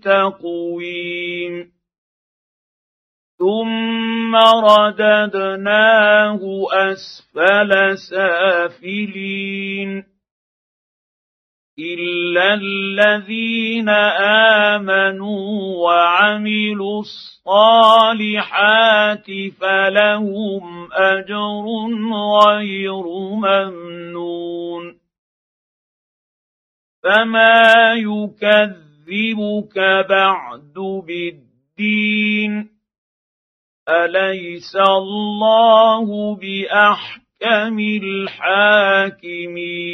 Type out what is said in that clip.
تقويم ثم رددناه أسفل سافلين. إلا الذين آمنوا وعملوا الصالحات فلهم أجر غير ممنون. فما يكذبك بعد بالدين. أليس الله بأحكم الحاكمين؟